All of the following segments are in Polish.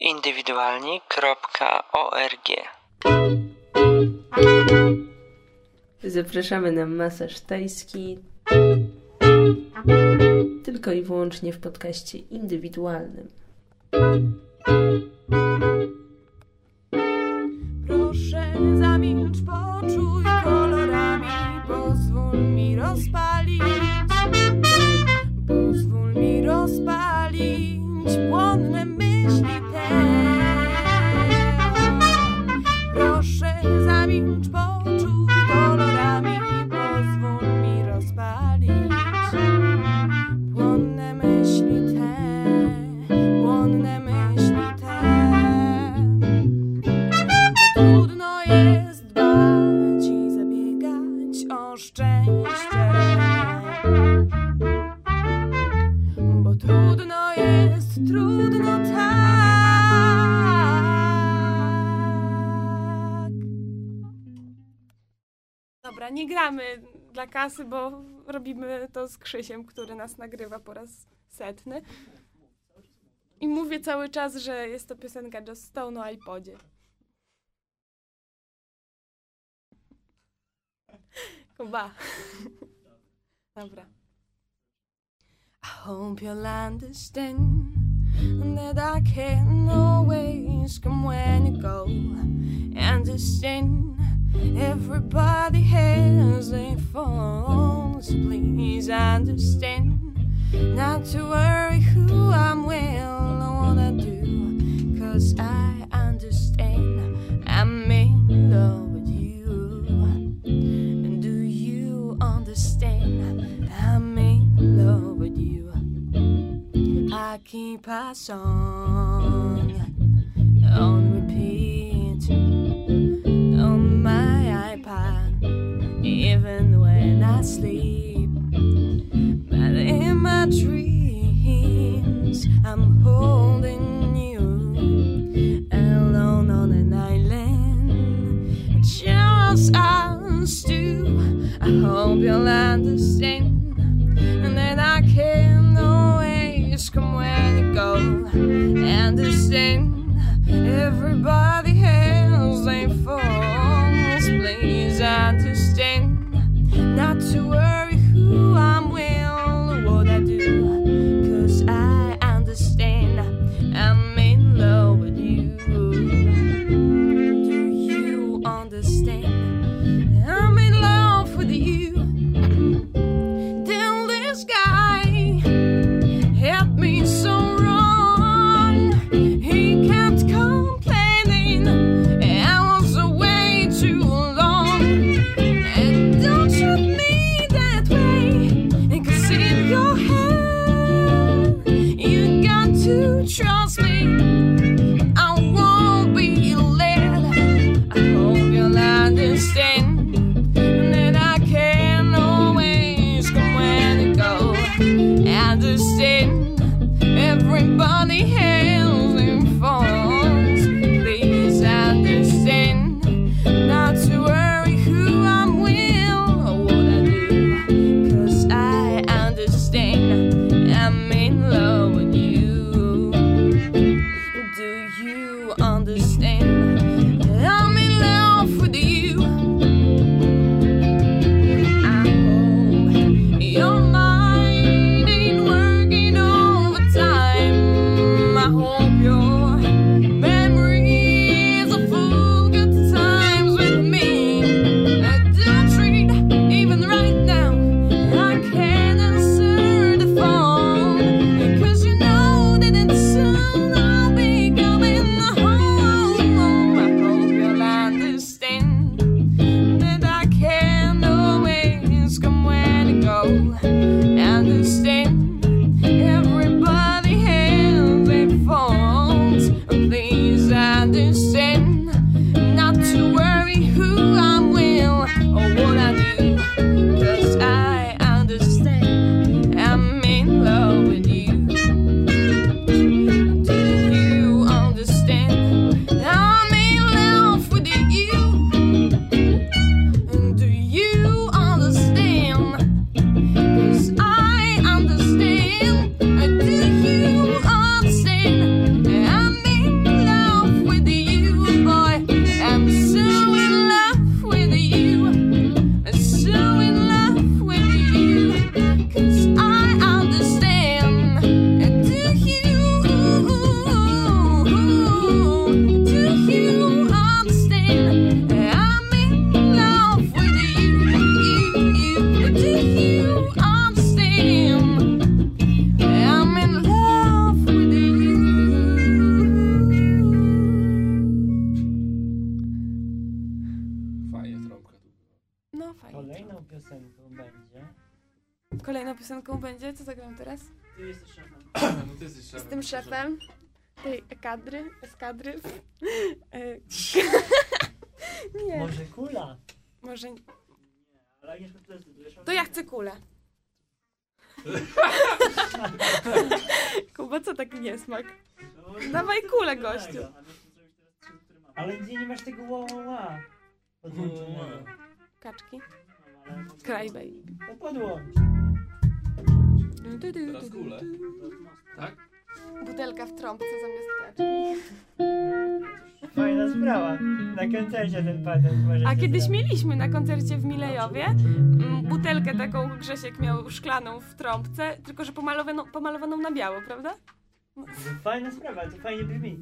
indywidualni.org Zapraszamy na masaż tajski tylko i wyłącznie w podcaście indywidualnym. Proszę zamilcz, poczuj kolorami, pozwól mi rozpalić, trudno tak. Dobra, nie gramy dla kasy, bo robimy to z Krzysiem, który nas nagrywa po raz setny. I mówię cały czas, że jest to piosenka Just Stone o iPodzie. Kuba. Dobra. I hope you'll understand that I can always come when you go. Understand everybody has their faults. Please understand not to worry who I'm with. I do. Cause I understand I'm in love keep a song on repeat on my iPod, even when I sleep. Piosenką będzie? Co zagram teraz? Ty jesteś szefem. No ty jesteś szefem. Jestem szefem tej ekadry, eskadry. E, Nie, Może kula? może... Ale Agnieszka. To ja chcę kulę. Kuba, co taki niesmak? No, Dawaj kulę, gościu. Ale gdzie nie masz tego ła ła ła? Podłączonego. Kaczki. No, podłącz. Teraz kulę. Tak? Butelka w trąbce zamiast kaczki. Fajna sprawa. Na koncercie ten patent może A kiedyś mieliśmy na koncercie w Milejowie mm, butelkę taką, Grzesiek miał szklaną w trąbce, tylko że pomalowaną, pomalowaną na biało, prawda? Fajna sprawa, to fajnie brzmi.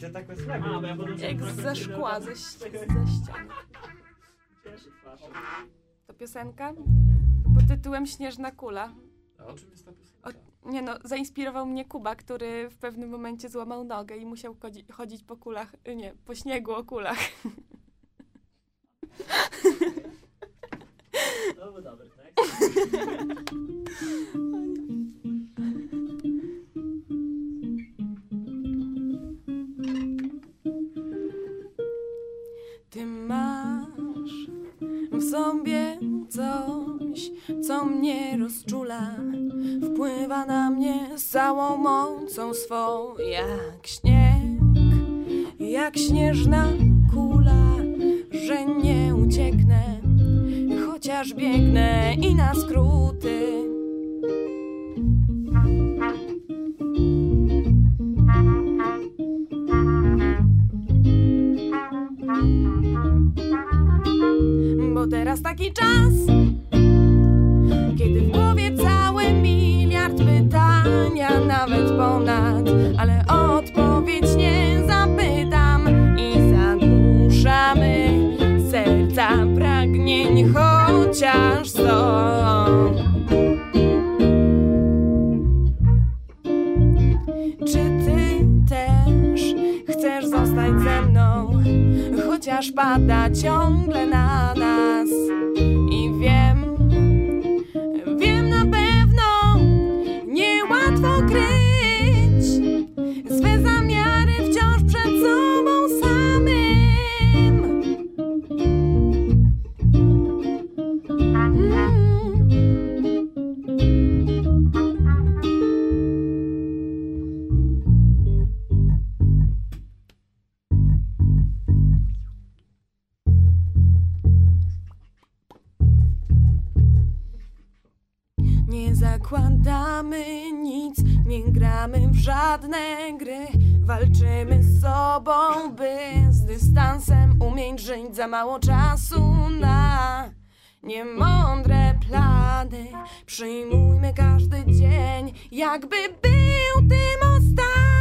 To tak słabe. Jak ze szkła, ze, ś- ze ściany. To piosenka pod tytułem Śnieżna kula. A o czym jest ta piosenka? O, nie no, zainspirował mnie Kuba, który w pewnym momencie złamał nogę i musiał chodzi, chodzić po kulach, y, nie, po śniegu o kulach. Dobry, tak? Ty masz w sobie co mnie rozczula, wpływa na mnie z całą mocą swą, jak śnieg, jak śnieżna kula, że nie ucieknę, chociaż biegnę i na skróty. Bo teraz taki czas, about that, y'all. Nic, nie gramy w żadne gry. Walczymy z sobą, by z dystansem umieć żyć za mało czasu na niemądre plany. Przyjmujmy każdy dzień, jakby był tym ostatnim.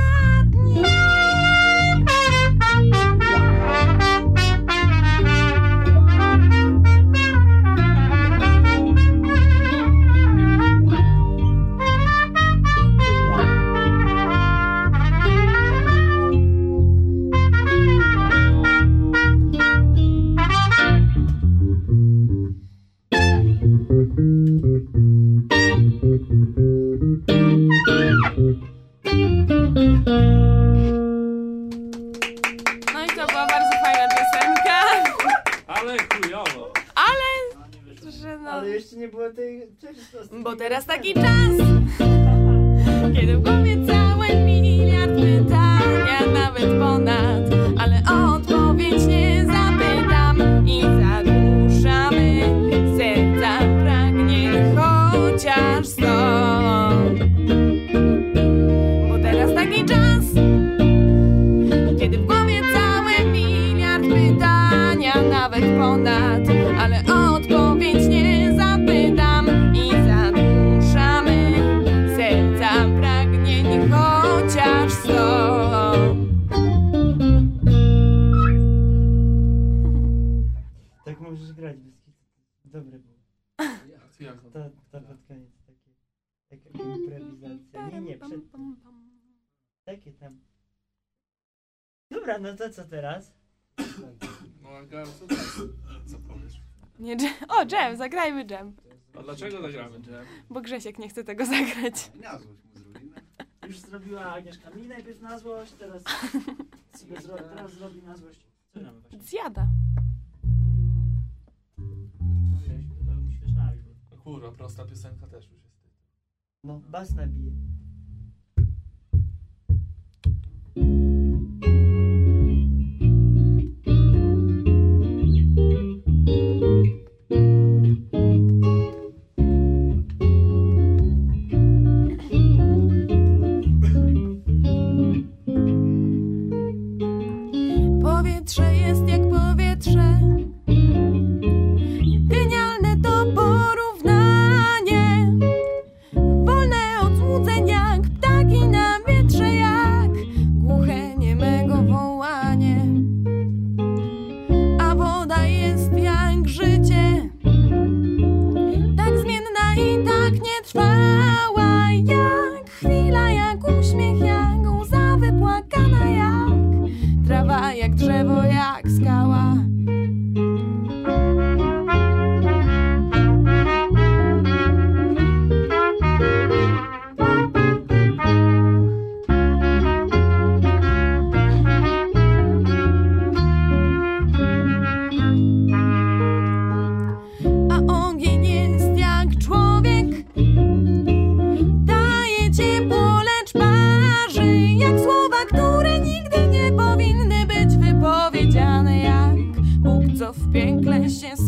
Dobry był. Jak? To, to pod koniec takie. Taka improwizacja. Nie, nie, przed. Takie tam. Dobra, no to co teraz? No Aga, co, co powiesz? Nie, o, dżem, zagrajmy dżem. A dlaczego zagramy dżem? Bo Grzesiek nie chce tego zagrać. Na złość mu zrobimy. Już zrobiła Agnieszka mi najpierw na złość, teraz, sobie zro- teraz zrobi na złość. Co właśnie? Zjada. kurwa, prosta piosenka też już jest tytuł. No, bas nabije.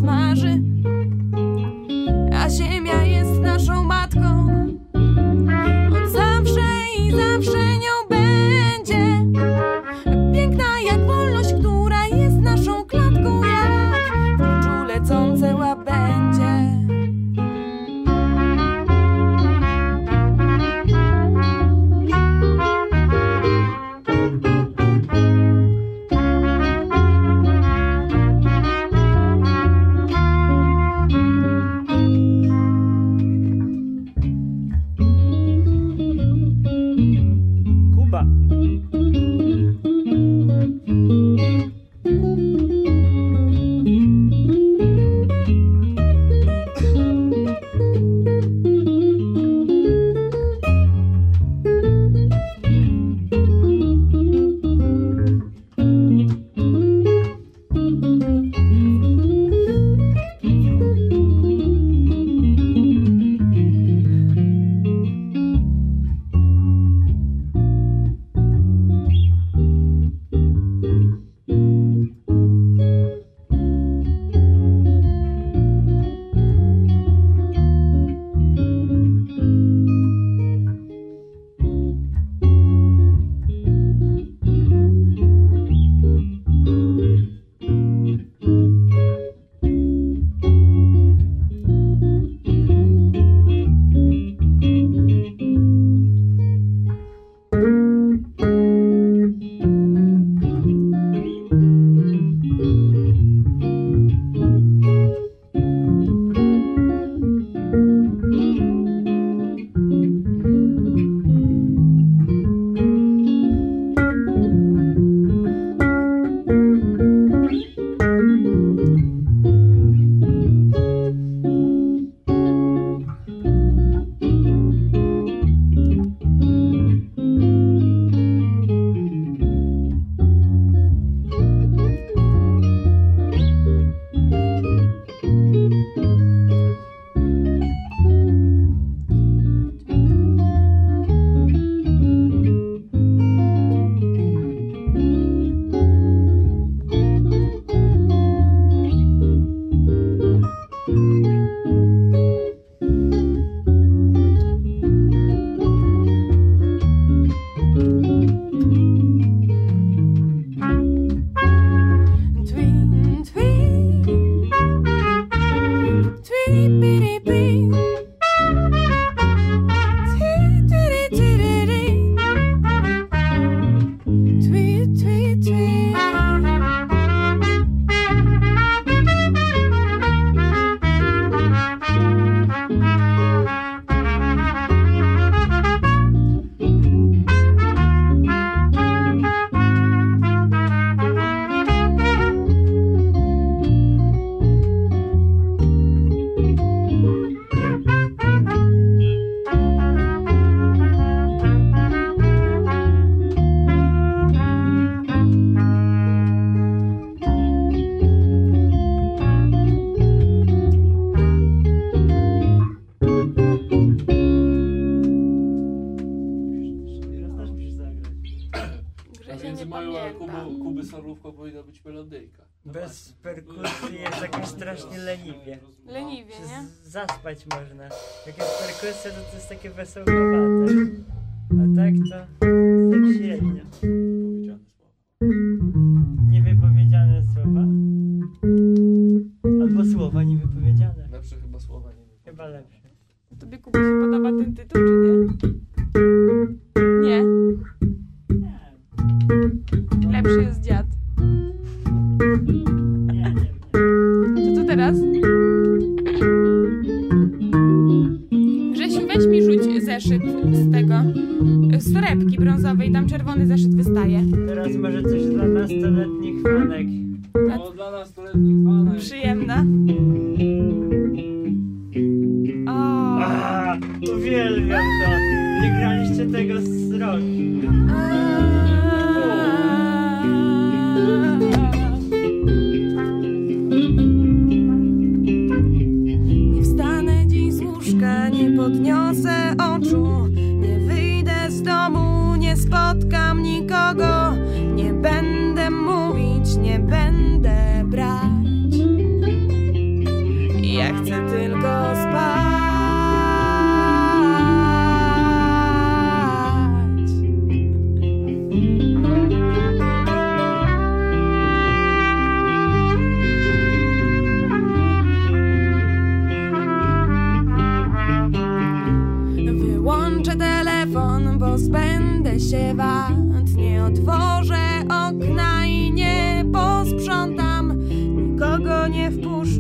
smaży. Kubu, Kuby solówką powinna być melodyjka. Bez perkusji jest jakoś strasznie leniwie. Leniwie, nie? Z- Zaspać można. Jak jest perkusja, to to jest takie wesołkowate. A tak to tak średnio. Niewypowiedziane słowa? Albo słowa niewypowiedziane. Lepsze chyba słowa nie. Chyba lepsze. Tobie Kuba się podoba ten tytuł, czy nie? Uwielbiam to!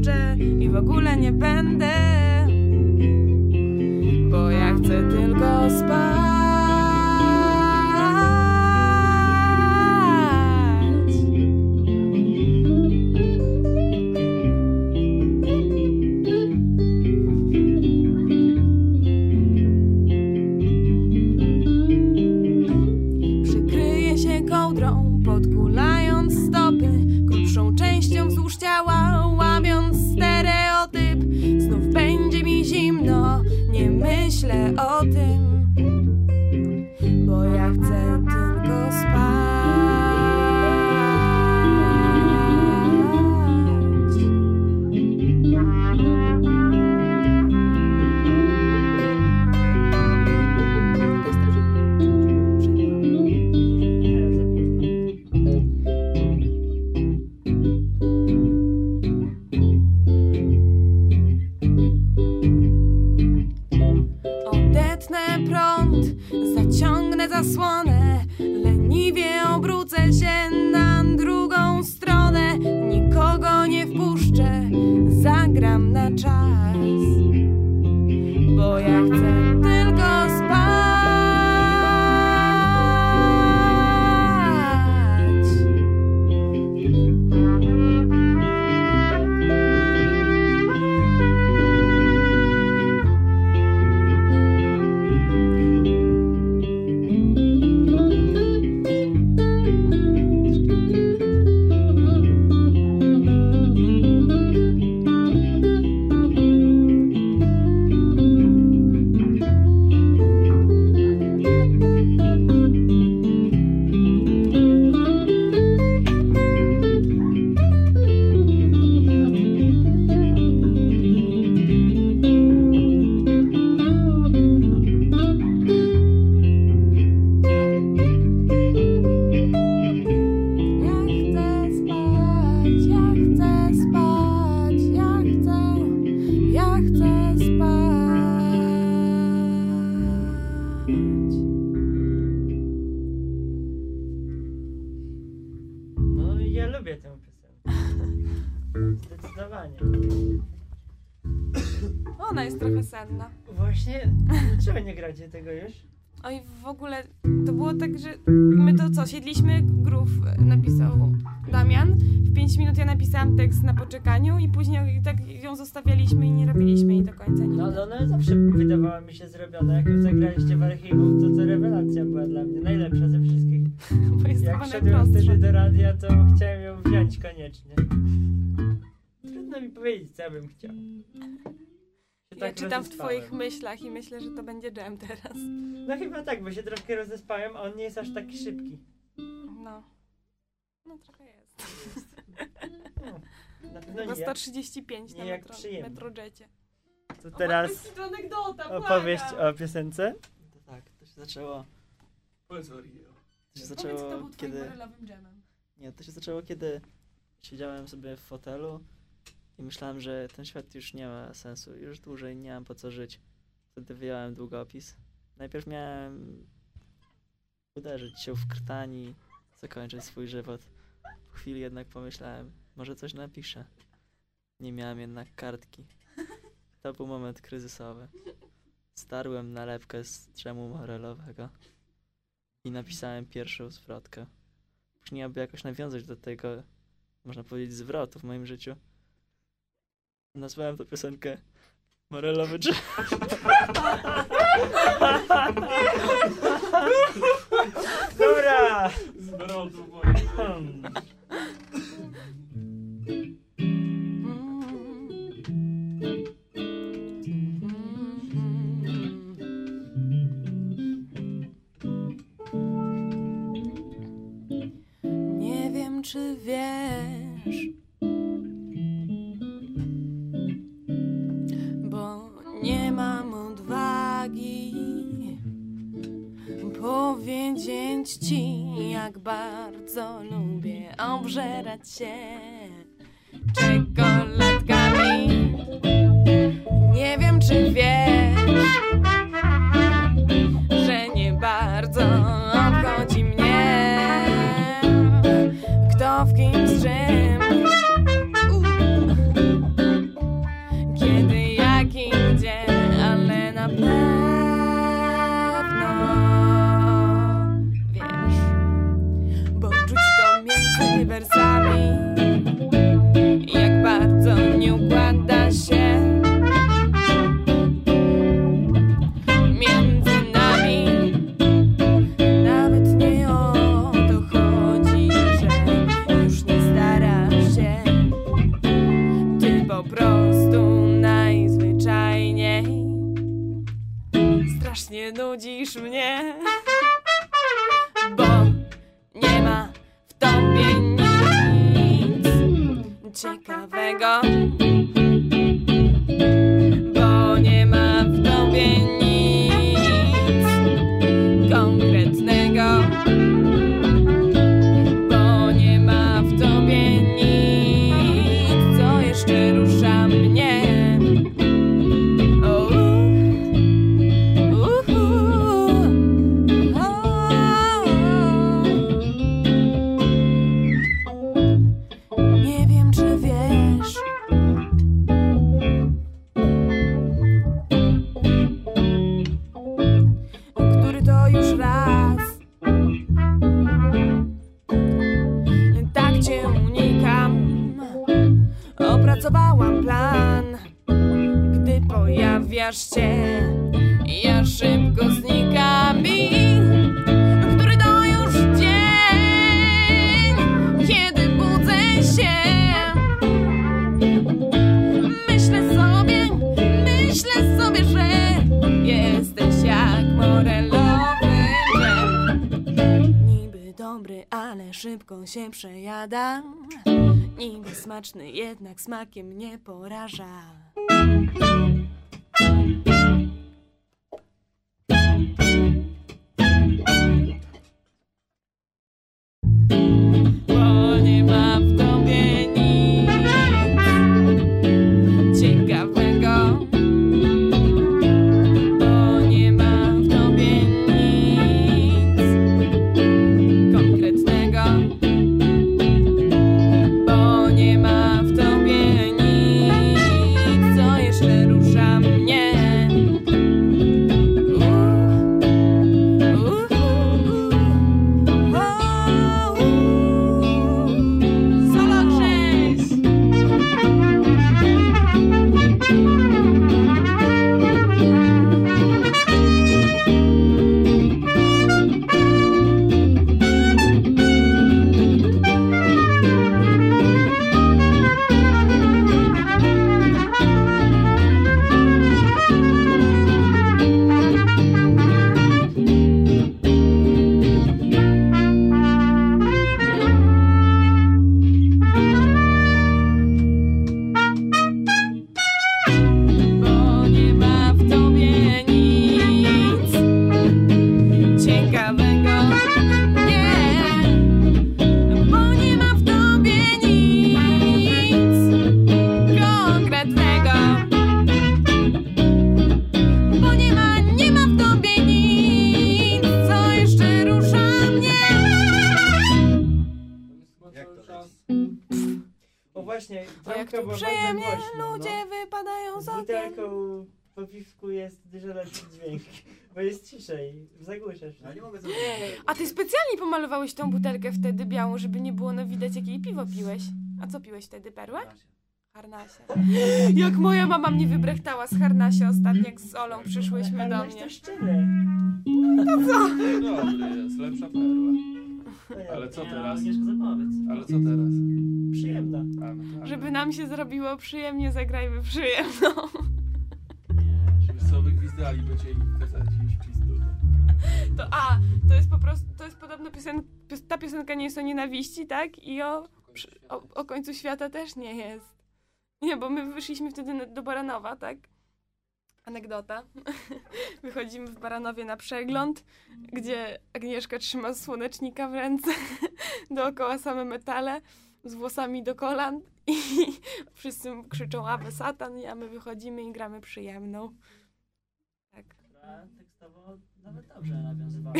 Wpuszczę i w ogóle nie będę. Bo ja chcę tylko do końca No nigdy. ale ona zawsze wydawała mi się zrobiona. Jak ją zagraliście w archiwum, to to rewelacja była dla mnie. Najlepsza ze wszystkich. bo jest Jak szedłem najprostsza. wtedy do radia, to chciałem ją wziąć koniecznie. Trudno mi powiedzieć, co ja bym chciał. Się Ja tak czytam w rozespałem. twoich myślach i myślę, że to będzie jam teraz. No chyba tak, bo się troszkę rozespałem, a on nie jest aż taki szybki. No. No trochę jest. Na pewno Chyba nie. 135 na Nie jak metro, przyjemnie. To teraz To anegdota, opowieść o piosence. To tak, to się zaczęło. Powiedz o Rio. To się Powiedz, kto zaczęło był kiedy. dżemem. Nie, to się zaczęło kiedy siedziałem sobie w fotelu i myślałem, że ten świat już nie ma sensu, już dłużej nie mam po co żyć. Wtedy wyjąłem długopis. Najpierw miałem uderzyć się w krtań i zakończyć swój żywot. Po chwili jednak pomyślałem, może coś napiszę. Nie miałem jednak kartki. To był moment kryzysowy. Starłem nalepkę z drzemu morelowego i napisałem pierwszą zwrotkę. Później, aby jakoś nawiązać do tego, można powiedzieć, zwrotu w moim życiu, nazwałem tę piosenkę Morelowy Drzew. Dobra! Zwrotu moich. Bardzo lubię obżerać się czekoladkami. Nie wiem, czy wiesz, mnie, bo nie ma w tobie nic ciekawego. Pojawiasz się, ja szybko znikam i który to już dzień, kiedy budzę się. Myślę sobie, myślę sobie, że jesteś jak morelowy. Niby dobry, ale szybko się przejada. Niby smaczny, jednak smakiem nie poraża. Bo głośno, ludzie no. wypadają z Z okien. butelką po piwku jest dużo lepszy dźwięk, bo jest ciszej, zagłuszasz. Ja nie mogę zrobić. A ty specjalnie pomalowałeś tą butelkę wtedy białą, żeby nie było no widać jakie piwo piłeś. A co piłeś wtedy, perłę? Harnasia. Jak moja mama mnie wybrechtała z harnasia ostatnio, jak z Olą przyszłyśmy do mnie. to szczyle. Dobry jest, lepsza perła. Ale co teraz? Ale co teraz? Przyjemna. A, no tak. Żeby nam się zrobiło przyjemnie, zagrajmy przyjemno. Żeby sobie gwizdali, będzie ich kazać iść pizdu. To a, to jest po prostu, to jest podobno piosen, pios, ta piosenka nie jest o nienawiści, tak? I o, przy, o, o końcu świata też nie jest. Nie, bo my wyszliśmy wtedy do Baranowa, tak? Anegdota. Wychodzimy w Baranowie na przegląd, gdzie Agnieszka trzyma słonecznika w ręce, dookoła same metale, z włosami do kolan i wszyscy krzyczą Awe Satan, a my wychodzimy i gramy przyjemną. Tak. Która tekstowo nawet dobrze nawiązywała do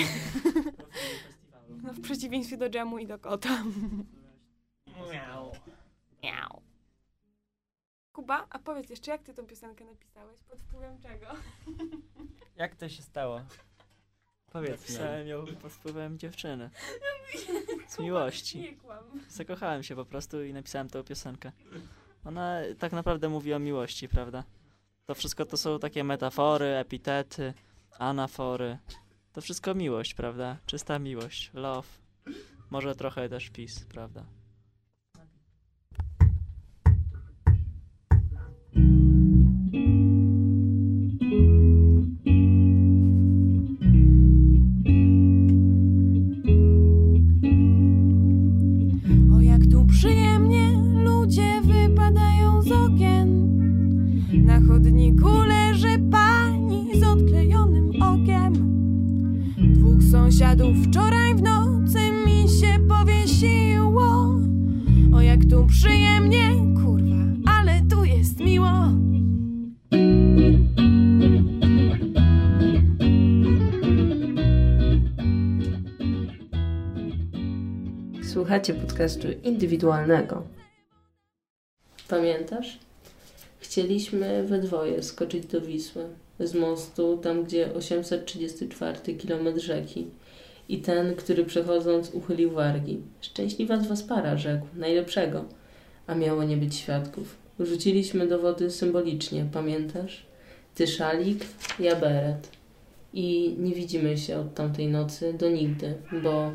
festiwalu. No w przeciwieństwie do dżemu i do kota. Miau. Miau. Kuba, a powiedz jeszcze, jak ty tą piosenkę napisałeś? Pod wpływem czego? Jak to się stało? Powiedz. Napisałem ją pod wpływem dziewczyny. Z miłości. Nie kłam. Zakochałem się po prostu i napisałem tę piosenkę. Ona tak naprawdę mówi o miłości, prawda? To wszystko to są takie metafory, epitety, anafory. To wszystko miłość, prawda? Czysta miłość, love. Może trochę też peace, prawda? Podcastu indywidualnego. Pamiętasz? Chcieliśmy we dwoje skoczyć do Wisły z mostu, tam gdzie 834 km rzeki. I ten, który przechodząc uchylił wargi. Szczęśliwa z was para, rzekł, najlepszego. A miało nie być świadków. Rzuciliśmy do wody symbolicznie, pamiętasz? Ty szalik, ja beret. I nie widzimy się od tamtej nocy do nigdy, bo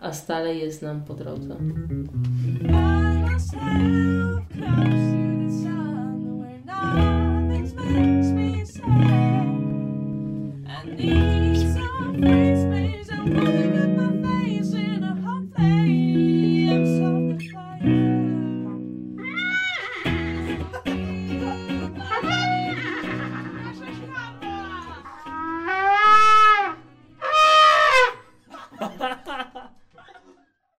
a stale jest nam po drodze.